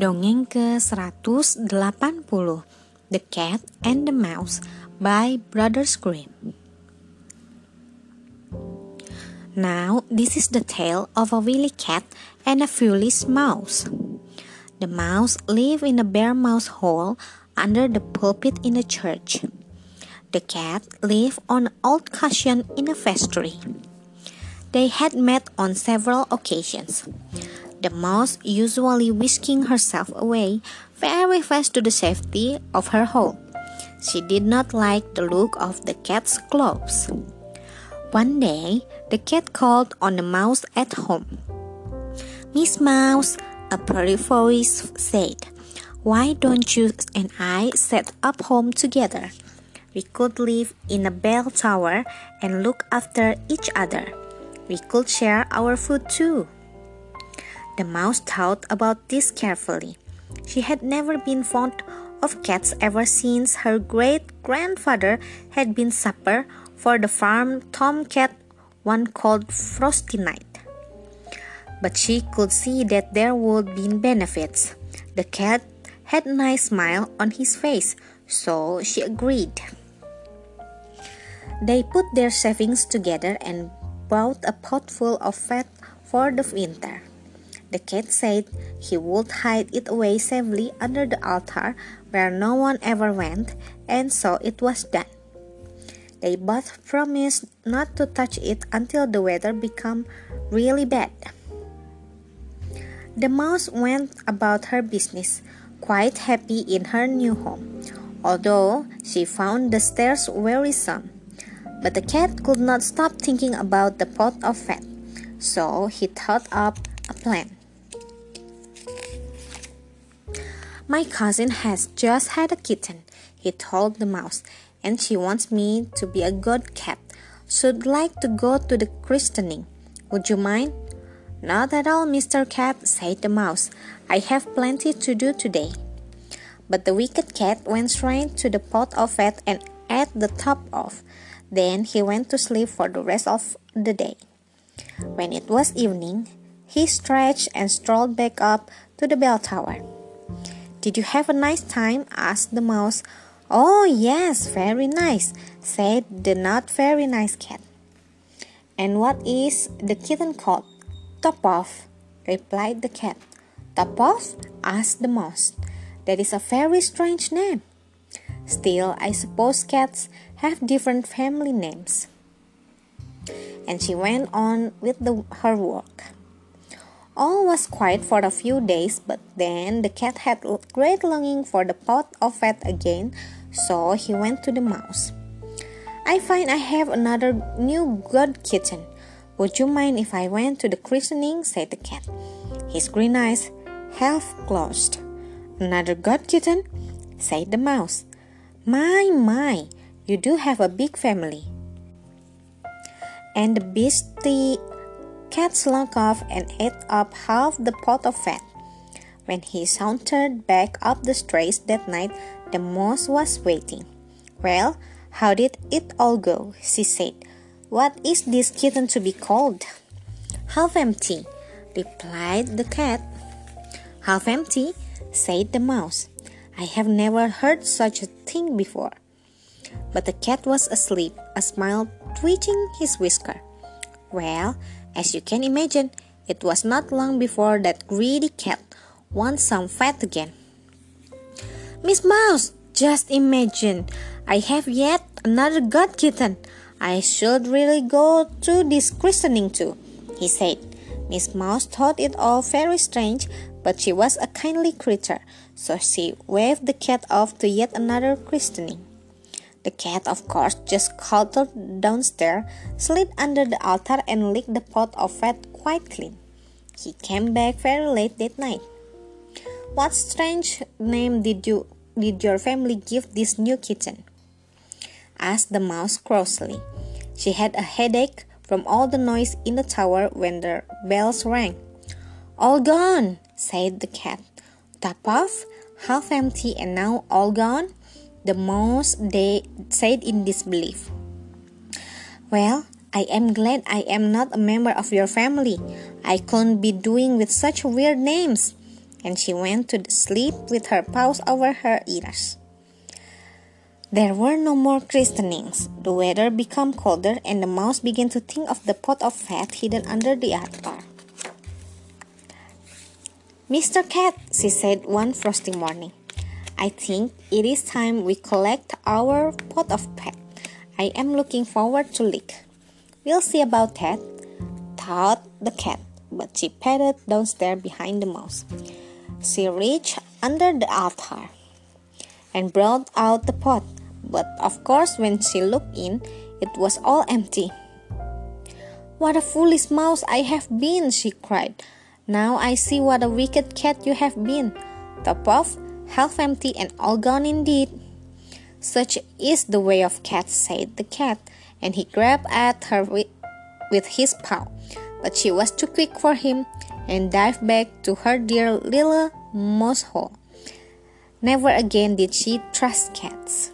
Dongeng ke-180 The Cat and the Mouse by Brothers Grimm Now this is the tale of a wily cat and a foolish mouse. The mouse lived in a bare mouse hole under the pulpit in a church. The cat lived on an old cushion in a vestry. They had met on several occasions the mouse usually whisking herself away very fast to the safety of her hole. She did not like the look of the cat's claws. One day, the cat called on the mouse at home. Miss Mouse, a pretty voice said, Why don't you and I set up home together? We could live in a bell tower and look after each other. We could share our food too. The mouse thought about this carefully. She had never been fond of cats ever since her great grandfather had been supper for the farm tomcat, one called Frosty Night. But she could see that there would be benefits. The cat had a nice smile on his face, so she agreed. They put their savings together and bought a pot full of fat for the winter. The cat said he would hide it away safely under the altar where no one ever went, and so it was done. They both promised not to touch it until the weather became really bad. The mouse went about her business, quite happy in her new home, although she found the stairs wearisome. But the cat could not stop thinking about the pot of fat, so he thought up a plan. My cousin has just had a kitten, he told the mouse, and she wants me to be a good cat. Should like to go to the christening. Would you mind? Not at all, Mr. Cat, said the mouse. I have plenty to do today. But the wicked cat went straight to the pot of fat and ate the top off. Then he went to sleep for the rest of the day. When it was evening, he stretched and strolled back up to the bell tower. Did you have a nice time? asked the mouse. Oh, yes, very nice, said the not very nice cat. And what is the kitten called? Topoff, replied the cat. Topoff? asked the mouse. That is a very strange name. Still, I suppose cats have different family names. And she went on with the, her work. All was quiet for a few days, but then the cat had great longing for the pot of fat again, so he went to the mouse. I find I have another new good kitten. Would you mind if I went to the christening? said the cat, his green eyes half closed. Another god kitten? said the mouse. My, my, you do have a big family. And the beastie cat slunk off and ate up half the pot of fat. When he sauntered back up the stairs that night, the mouse was waiting. Well, how did it all go? she said. What is this kitten to be called? Half empty, replied the cat. Half empty, said the mouse. I have never heard such a thing before. But the cat was asleep, a smile twitching his whisker. Well, as you can imagine, it was not long before that greedy cat wanted some fat again. Miss Mouse, just imagine, I have yet another god kitten. I should really go to this christening too, he said. Miss Mouse thought it all very strange, but she was a kindly creature, so she waved the cat off to yet another christening. The cat, of course, just scuttled downstairs, slid under the altar, and licked the pot of fat quite clean. He came back very late that night. What strange name did you did your family give this new kitten? asked the mouse crossly. She had a headache from all the noise in the tower when the bells rang. All gone, said the cat. Top off, half empty, and now all gone the mouse they said in disbelief. Well, I am glad I am not a member of your family. I couldn't be doing with such weird names. and she went to sleep with her paws over her ears. There were no more christenings. The weather became colder, and the mouse began to think of the pot of fat hidden under the altar. Mr. Cat, she said one frosty morning, I think it is time we collect our pot of pet. I am looking forward to lick. We'll see about that, thought the cat, but she padded downstairs behind the mouse. She reached under the altar and brought out the pot, but of course, when she looked in, it was all empty. What a foolish mouse I have been, she cried. Now I see what a wicked cat you have been. Top off, half empty and all gone indeed. Such is the way of cats, said the cat, and he grabbed at her with his paw. But she was too quick for him and dived back to her dear little mouse hole. Never again did she trust cats.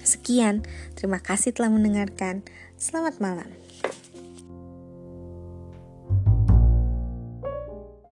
Sekian, terima kasih telah mendengarkan. Selamat malam.